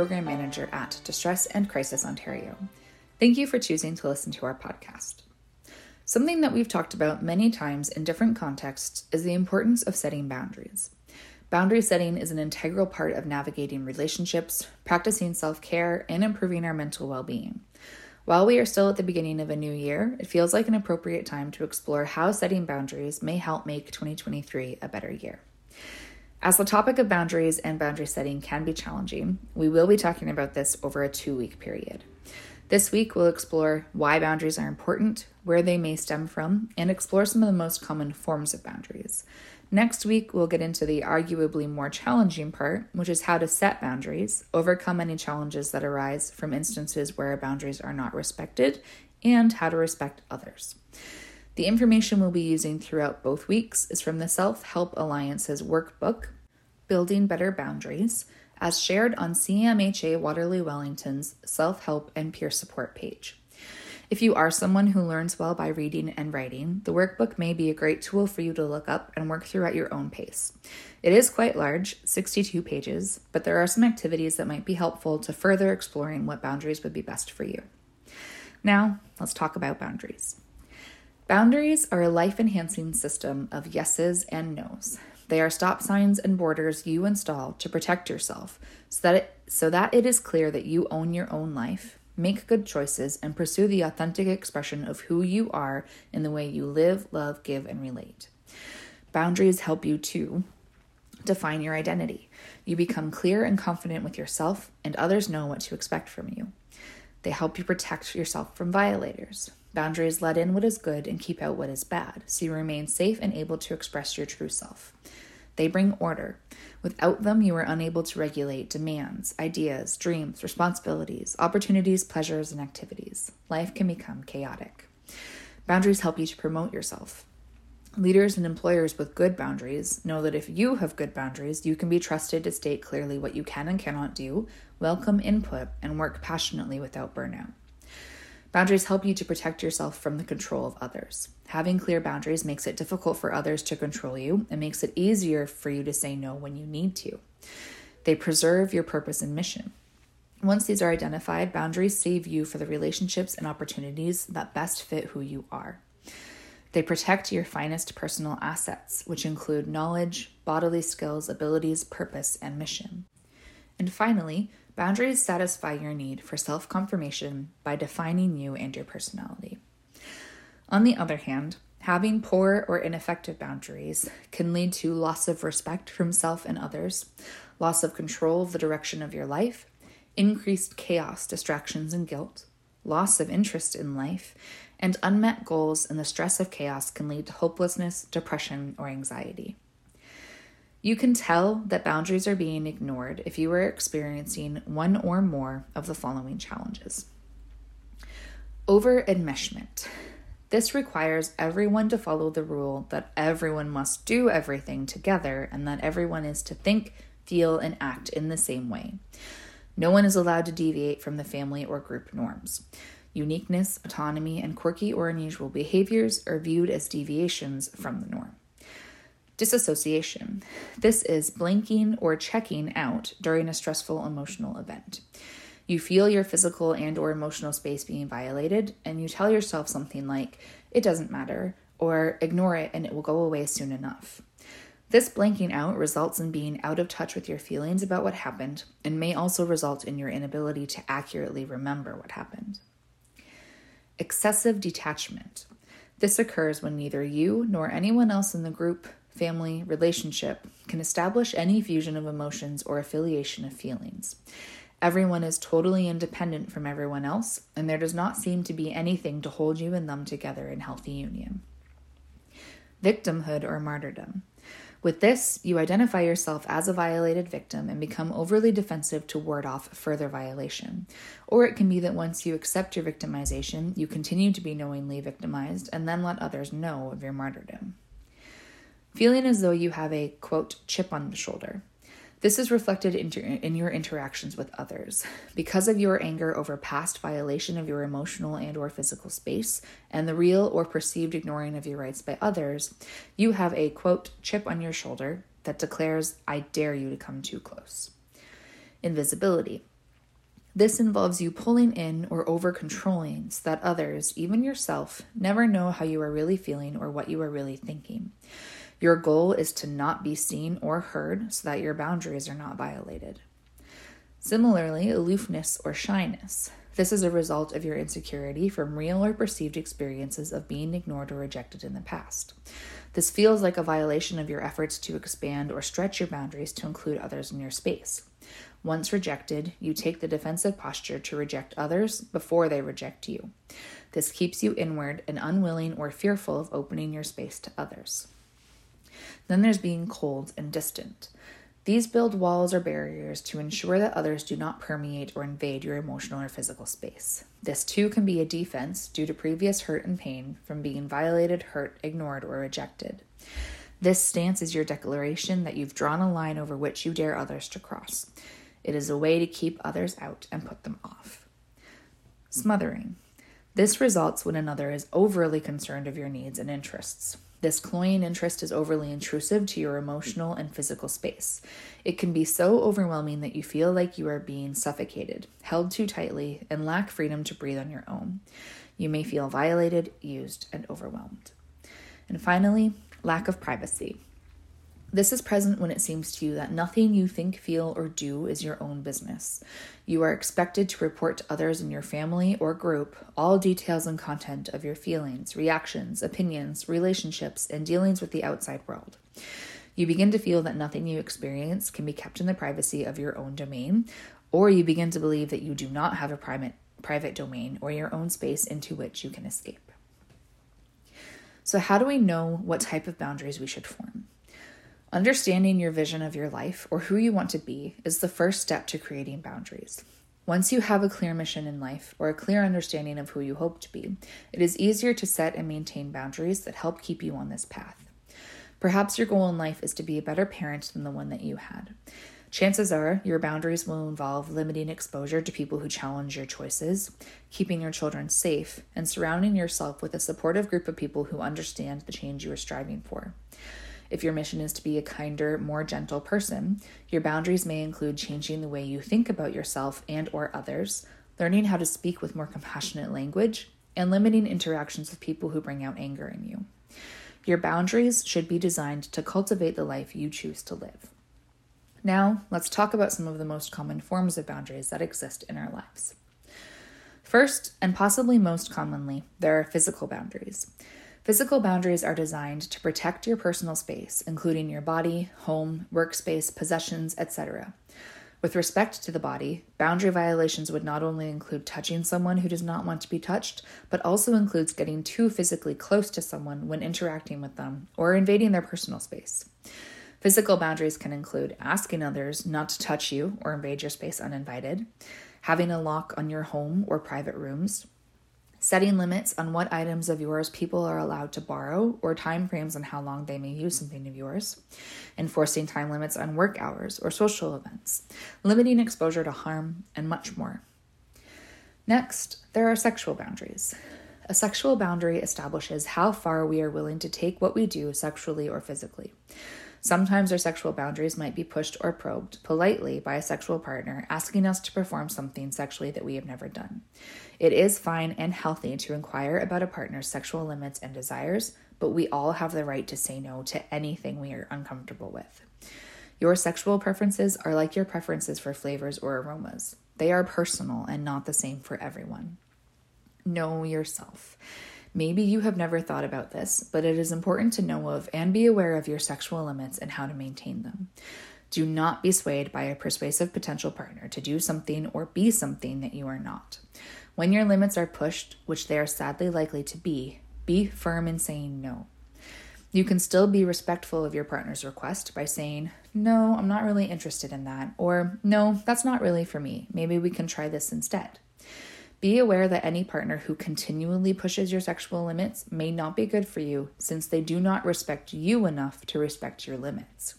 Program Manager at Distress and Crisis Ontario. Thank you for choosing to listen to our podcast. Something that we've talked about many times in different contexts is the importance of setting boundaries. Boundary setting is an integral part of navigating relationships, practicing self care, and improving our mental well being. While we are still at the beginning of a new year, it feels like an appropriate time to explore how setting boundaries may help make 2023 a better year. As the topic of boundaries and boundary setting can be challenging, we will be talking about this over a two week period. This week, we'll explore why boundaries are important, where they may stem from, and explore some of the most common forms of boundaries. Next week, we'll get into the arguably more challenging part, which is how to set boundaries, overcome any challenges that arise from instances where boundaries are not respected, and how to respect others. The information we'll be using throughout both weeks is from the Self Help Alliance's workbook, Building Better Boundaries, as shared on CMHA Waterloo Wellington's Self Help and Peer Support page. If you are someone who learns well by reading and writing, the workbook may be a great tool for you to look up and work through at your own pace. It is quite large, 62 pages, but there are some activities that might be helpful to further exploring what boundaries would be best for you. Now, let's talk about boundaries. Boundaries are a life enhancing system of yeses and nos. They are stop signs and borders you install to protect yourself so that it, so that it is clear that you own your own life, make good choices, and pursue the authentic expression of who you are in the way you live, love, give, and relate. Boundaries help you to define your identity. You become clear and confident with yourself, and others know what to expect from you. They help you protect yourself from violators. Boundaries let in what is good and keep out what is bad, so you remain safe and able to express your true self. They bring order. Without them, you are unable to regulate demands, ideas, dreams, responsibilities, opportunities, pleasures, and activities. Life can become chaotic. Boundaries help you to promote yourself. Leaders and employers with good boundaries know that if you have good boundaries, you can be trusted to state clearly what you can and cannot do, welcome input, and work passionately without burnout. Boundaries help you to protect yourself from the control of others. Having clear boundaries makes it difficult for others to control you and makes it easier for you to say no when you need to. They preserve your purpose and mission. Once these are identified, boundaries save you for the relationships and opportunities that best fit who you are. They protect your finest personal assets, which include knowledge, bodily skills, abilities, purpose, and mission. And finally, Boundaries satisfy your need for self confirmation by defining you and your personality. On the other hand, having poor or ineffective boundaries can lead to loss of respect from self and others, loss of control of the direction of your life, increased chaos, distractions, and guilt, loss of interest in life, and unmet goals and the stress of chaos can lead to hopelessness, depression, or anxiety. You can tell that boundaries are being ignored if you are experiencing one or more of the following challenges. Over enmeshment. This requires everyone to follow the rule that everyone must do everything together and that everyone is to think, feel, and act in the same way. No one is allowed to deviate from the family or group norms. Uniqueness, autonomy, and quirky or unusual behaviors are viewed as deviations from the norm. Disassociation. This is blanking or checking out during a stressful emotional event. You feel your physical and or emotional space being violated and you tell yourself something like it doesn't matter or ignore it and it will go away soon enough. This blanking out results in being out of touch with your feelings about what happened and may also result in your inability to accurately remember what happened. Excessive detachment. This occurs when neither you nor anyone else in the group, family, relationship can establish any fusion of emotions or affiliation of feelings. Everyone is totally independent from everyone else, and there does not seem to be anything to hold you and them together in healthy union. Victimhood or martyrdom. With this, you identify yourself as a violated victim and become overly defensive to ward off further violation. Or it can be that once you accept your victimization, you continue to be knowingly victimized and then let others know of your martyrdom. Feeling as though you have a, quote, chip on the shoulder. This is reflected in your interactions with others. Because of your anger over past violation of your emotional and or physical space and the real or perceived ignoring of your rights by others, you have a quote chip on your shoulder that declares I dare you to come too close. Invisibility. This involves you pulling in or over controlling so that others, even yourself, never know how you are really feeling or what you are really thinking. Your goal is to not be seen or heard so that your boundaries are not violated. Similarly, aloofness or shyness. This is a result of your insecurity from real or perceived experiences of being ignored or rejected in the past. This feels like a violation of your efforts to expand or stretch your boundaries to include others in your space. Once rejected, you take the defensive posture to reject others before they reject you. This keeps you inward and unwilling or fearful of opening your space to others. Then there's being cold and distant. These build walls or barriers to ensure that others do not permeate or invade your emotional or physical space. This too can be a defense due to previous hurt and pain from being violated, hurt, ignored, or rejected. This stance is your declaration that you've drawn a line over which you dare others to cross. It is a way to keep others out and put them off. Smothering. This results when another is overly concerned of your needs and interests. This cloying interest is overly intrusive to your emotional and physical space. It can be so overwhelming that you feel like you are being suffocated, held too tightly, and lack freedom to breathe on your own. You may feel violated, used, and overwhelmed. And finally, lack of privacy. This is present when it seems to you that nothing you think, feel, or do is your own business. You are expected to report to others in your family or group all details and content of your feelings, reactions, opinions, relationships, and dealings with the outside world. You begin to feel that nothing you experience can be kept in the privacy of your own domain, or you begin to believe that you do not have a private, private domain or your own space into which you can escape. So, how do we know what type of boundaries we should form? Understanding your vision of your life or who you want to be is the first step to creating boundaries. Once you have a clear mission in life or a clear understanding of who you hope to be, it is easier to set and maintain boundaries that help keep you on this path. Perhaps your goal in life is to be a better parent than the one that you had. Chances are your boundaries will involve limiting exposure to people who challenge your choices, keeping your children safe, and surrounding yourself with a supportive group of people who understand the change you are striving for. If your mission is to be a kinder, more gentle person, your boundaries may include changing the way you think about yourself and or others, learning how to speak with more compassionate language, and limiting interactions with people who bring out anger in you. Your boundaries should be designed to cultivate the life you choose to live. Now, let's talk about some of the most common forms of boundaries that exist in our lives. First, and possibly most commonly, there are physical boundaries. Physical boundaries are designed to protect your personal space, including your body, home, workspace, possessions, etc. With respect to the body, boundary violations would not only include touching someone who does not want to be touched, but also includes getting too physically close to someone when interacting with them or invading their personal space. Physical boundaries can include asking others not to touch you or invade your space uninvited, having a lock on your home or private rooms, setting limits on what items of yours people are allowed to borrow or time frames on how long they may use something of yours, enforcing time limits on work hours or social events, limiting exposure to harm, and much more. Next, there are sexual boundaries. A sexual boundary establishes how far we are willing to take what we do sexually or physically. Sometimes our sexual boundaries might be pushed or probed politely by a sexual partner asking us to perform something sexually that we have never done. It is fine and healthy to inquire about a partner's sexual limits and desires, but we all have the right to say no to anything we are uncomfortable with. Your sexual preferences are like your preferences for flavors or aromas. They are personal and not the same for everyone. Know yourself. Maybe you have never thought about this, but it is important to know of and be aware of your sexual limits and how to maintain them. Do not be swayed by a persuasive potential partner to do something or be something that you are not. When your limits are pushed, which they are sadly likely to be, be firm in saying no. You can still be respectful of your partner's request by saying, No, I'm not really interested in that, or No, that's not really for me. Maybe we can try this instead. Be aware that any partner who continually pushes your sexual limits may not be good for you since they do not respect you enough to respect your limits.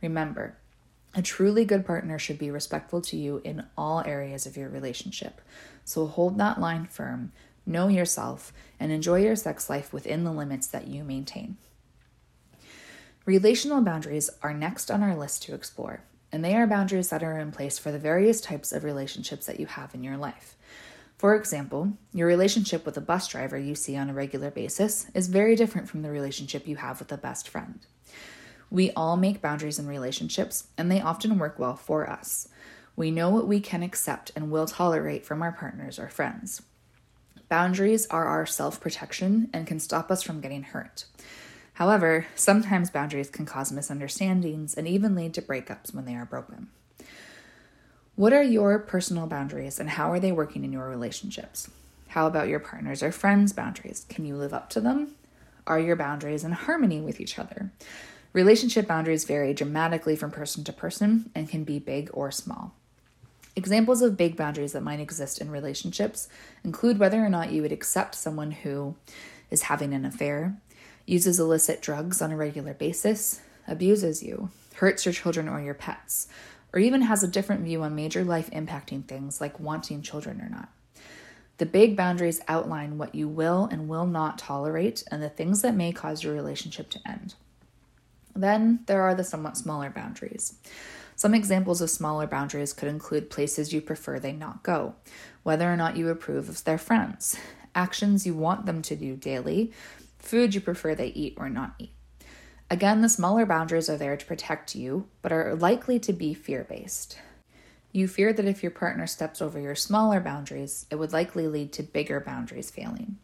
Remember, a truly good partner should be respectful to you in all areas of your relationship. So hold that line firm, know yourself, and enjoy your sex life within the limits that you maintain. Relational boundaries are next on our list to explore, and they are boundaries that are in place for the various types of relationships that you have in your life. For example, your relationship with a bus driver you see on a regular basis is very different from the relationship you have with a best friend. We all make boundaries in relationships, and they often work well for us. We know what we can accept and will tolerate from our partners or friends. Boundaries are our self protection and can stop us from getting hurt. However, sometimes boundaries can cause misunderstandings and even lead to breakups when they are broken. What are your personal boundaries and how are they working in your relationships? How about your partners or friends' boundaries? Can you live up to them? Are your boundaries in harmony with each other? Relationship boundaries vary dramatically from person to person and can be big or small. Examples of big boundaries that might exist in relationships include whether or not you would accept someone who is having an affair, uses illicit drugs on a regular basis, abuses you, hurts your children or your pets, or even has a different view on major life impacting things like wanting children or not. The big boundaries outline what you will and will not tolerate and the things that may cause your relationship to end. Then there are the somewhat smaller boundaries. Some examples of smaller boundaries could include places you prefer they not go, whether or not you approve of their friends, actions you want them to do daily, food you prefer they eat or not eat. Again, the smaller boundaries are there to protect you, but are likely to be fear based. You fear that if your partner steps over your smaller boundaries, it would likely lead to bigger boundaries failing.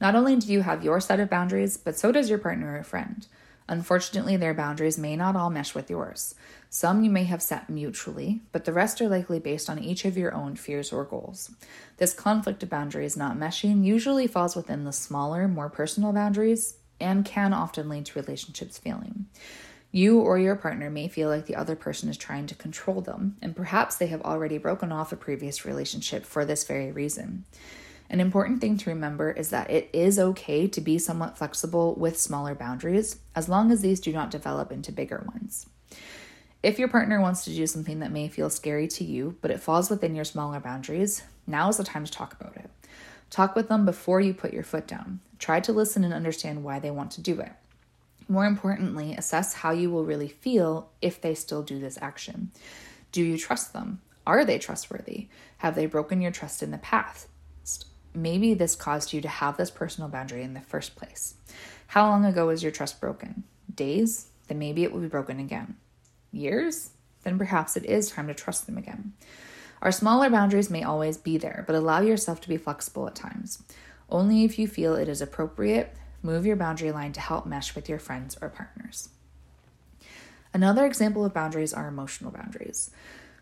Not only do you have your set of boundaries, but so does your partner or friend. Unfortunately, their boundaries may not all mesh with yours. Some you may have set mutually, but the rest are likely based on each of your own fears or goals. This conflict of boundaries not meshing usually falls within the smaller, more personal boundaries and can often lead to relationships failing. You or your partner may feel like the other person is trying to control them, and perhaps they have already broken off a previous relationship for this very reason. An important thing to remember is that it is okay to be somewhat flexible with smaller boundaries as long as these do not develop into bigger ones. If your partner wants to do something that may feel scary to you, but it falls within your smaller boundaries, now is the time to talk about it. Talk with them before you put your foot down. Try to listen and understand why they want to do it. More importantly, assess how you will really feel if they still do this action. Do you trust them? Are they trustworthy? Have they broken your trust in the past? Maybe this caused you to have this personal boundary in the first place. How long ago was your trust broken? Days? Then maybe it will be broken again. Years? Then perhaps it is time to trust them again. Our smaller boundaries may always be there, but allow yourself to be flexible at times. Only if you feel it is appropriate, move your boundary line to help mesh with your friends or partners. Another example of boundaries are emotional boundaries.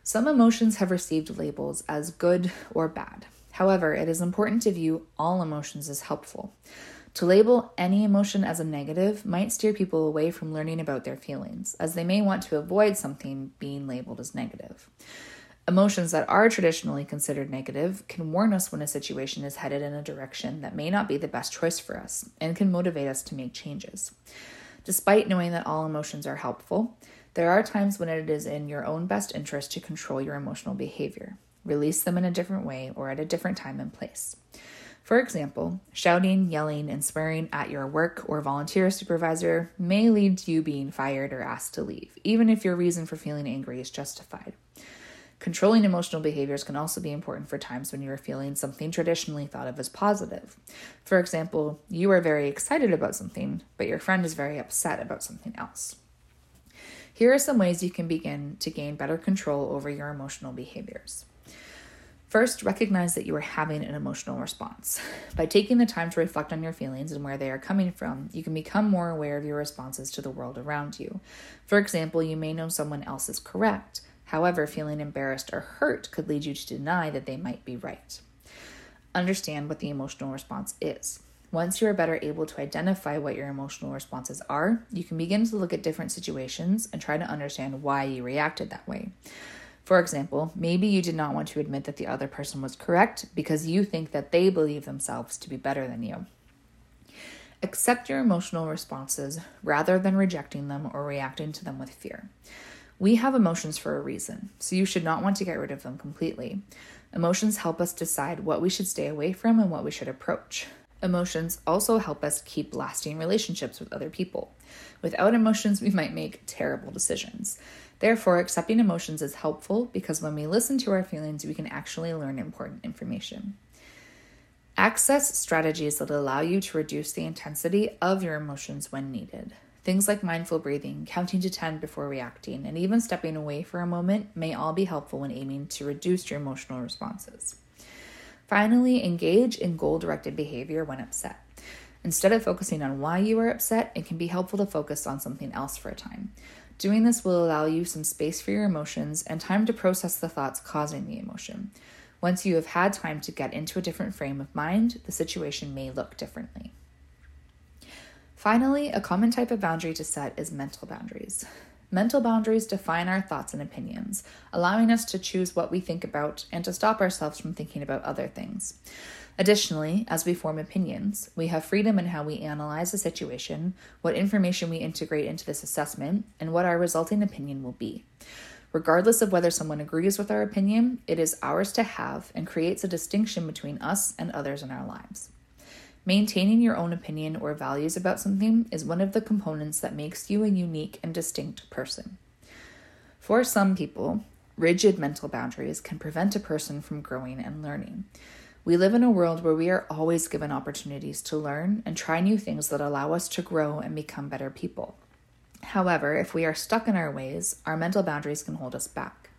Some emotions have received labels as good or bad. However, it is important to view all emotions as helpful. To label any emotion as a negative might steer people away from learning about their feelings, as they may want to avoid something being labeled as negative. Emotions that are traditionally considered negative can warn us when a situation is headed in a direction that may not be the best choice for us and can motivate us to make changes. Despite knowing that all emotions are helpful, there are times when it is in your own best interest to control your emotional behavior, release them in a different way or at a different time and place. For example, shouting, yelling, and swearing at your work or volunteer supervisor may lead to you being fired or asked to leave, even if your reason for feeling angry is justified. Controlling emotional behaviors can also be important for times when you are feeling something traditionally thought of as positive. For example, you are very excited about something, but your friend is very upset about something else. Here are some ways you can begin to gain better control over your emotional behaviors. First, recognize that you are having an emotional response. By taking the time to reflect on your feelings and where they are coming from, you can become more aware of your responses to the world around you. For example, you may know someone else is correct, However, feeling embarrassed or hurt could lead you to deny that they might be right. Understand what the emotional response is. Once you are better able to identify what your emotional responses are, you can begin to look at different situations and try to understand why you reacted that way. For example, maybe you did not want to admit that the other person was correct because you think that they believe themselves to be better than you. Accept your emotional responses rather than rejecting them or reacting to them with fear. We have emotions for a reason, so you should not want to get rid of them completely. Emotions help us decide what we should stay away from and what we should approach. Emotions also help us keep lasting relationships with other people. Without emotions, we might make terrible decisions. Therefore, accepting emotions is helpful because when we listen to our feelings, we can actually learn important information. Access strategies that allow you to reduce the intensity of your emotions when needed. Things like mindful breathing, counting to 10 before reacting, and even stepping away for a moment may all be helpful when aiming to reduce your emotional responses. Finally, engage in goal directed behavior when upset. Instead of focusing on why you are upset, it can be helpful to focus on something else for a time. Doing this will allow you some space for your emotions and time to process the thoughts causing the emotion. Once you have had time to get into a different frame of mind, the situation may look differently. Finally, a common type of boundary to set is mental boundaries. Mental boundaries define our thoughts and opinions, allowing us to choose what we think about and to stop ourselves from thinking about other things. Additionally, as we form opinions, we have freedom in how we analyze a situation, what information we integrate into this assessment, and what our resulting opinion will be. Regardless of whether someone agrees with our opinion, it is ours to have and creates a distinction between us and others in our lives. Maintaining your own opinion or values about something is one of the components that makes you a unique and distinct person. For some people, rigid mental boundaries can prevent a person from growing and learning. We live in a world where we are always given opportunities to learn and try new things that allow us to grow and become better people. However, if we are stuck in our ways, our mental boundaries can hold us back.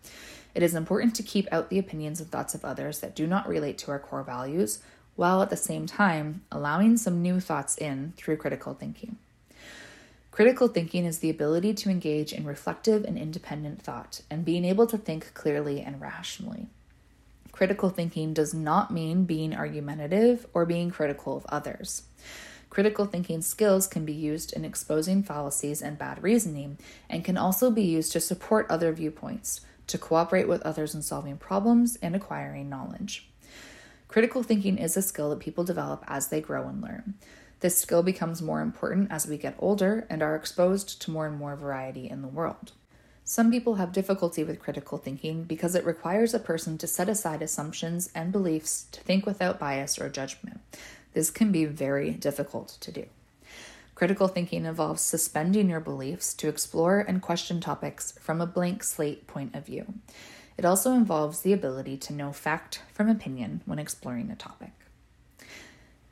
It is important to keep out the opinions and thoughts of others that do not relate to our core values while at the same time allowing some new thoughts in through critical thinking. Critical thinking is the ability to engage in reflective and independent thought and being able to think clearly and rationally. Critical thinking does not mean being argumentative or being critical of others. Critical thinking skills can be used in exposing fallacies and bad reasoning and can also be used to support other viewpoints, to cooperate with others in solving problems and acquiring knowledge. Critical thinking is a skill that people develop as they grow and learn. This skill becomes more important as we get older and are exposed to more and more variety in the world. Some people have difficulty with critical thinking because it requires a person to set aside assumptions and beliefs to think without bias or judgment. This can be very difficult to do. Critical thinking involves suspending your beliefs to explore and question topics from a blank slate point of view. It also involves the ability to know fact from opinion when exploring a topic.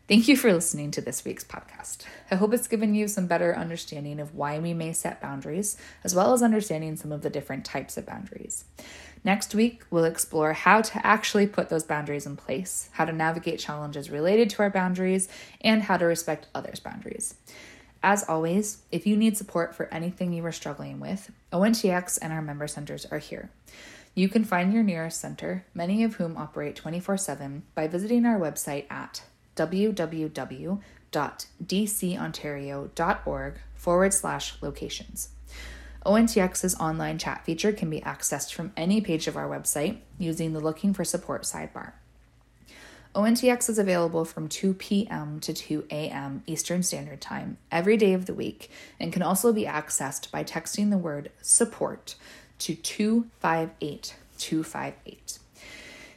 Thank you for listening to this week's podcast. I hope it's given you some better understanding of why we may set boundaries, as well as understanding some of the different types of boundaries. Next week, we'll explore how to actually put those boundaries in place, how to navigate challenges related to our boundaries, and how to respect others' boundaries. As always, if you need support for anything you are struggling with, ONTX and our member centers are here. You can find your nearest center, many of whom operate 24 7, by visiting our website at www.dcontario.org forward slash locations. ONTX's online chat feature can be accessed from any page of our website using the Looking for Support sidebar. ONTX is available from 2 p.m. to 2 a.m. Eastern Standard Time every day of the week and can also be accessed by texting the word support to 258 258.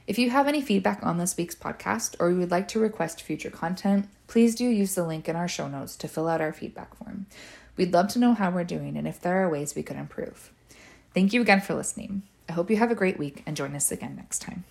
If you have any feedback on this week's podcast or you would like to request future content, please do use the link in our show notes to fill out our feedback form. We'd love to know how we're doing and if there are ways we could improve. Thank you again for listening. I hope you have a great week and join us again next time.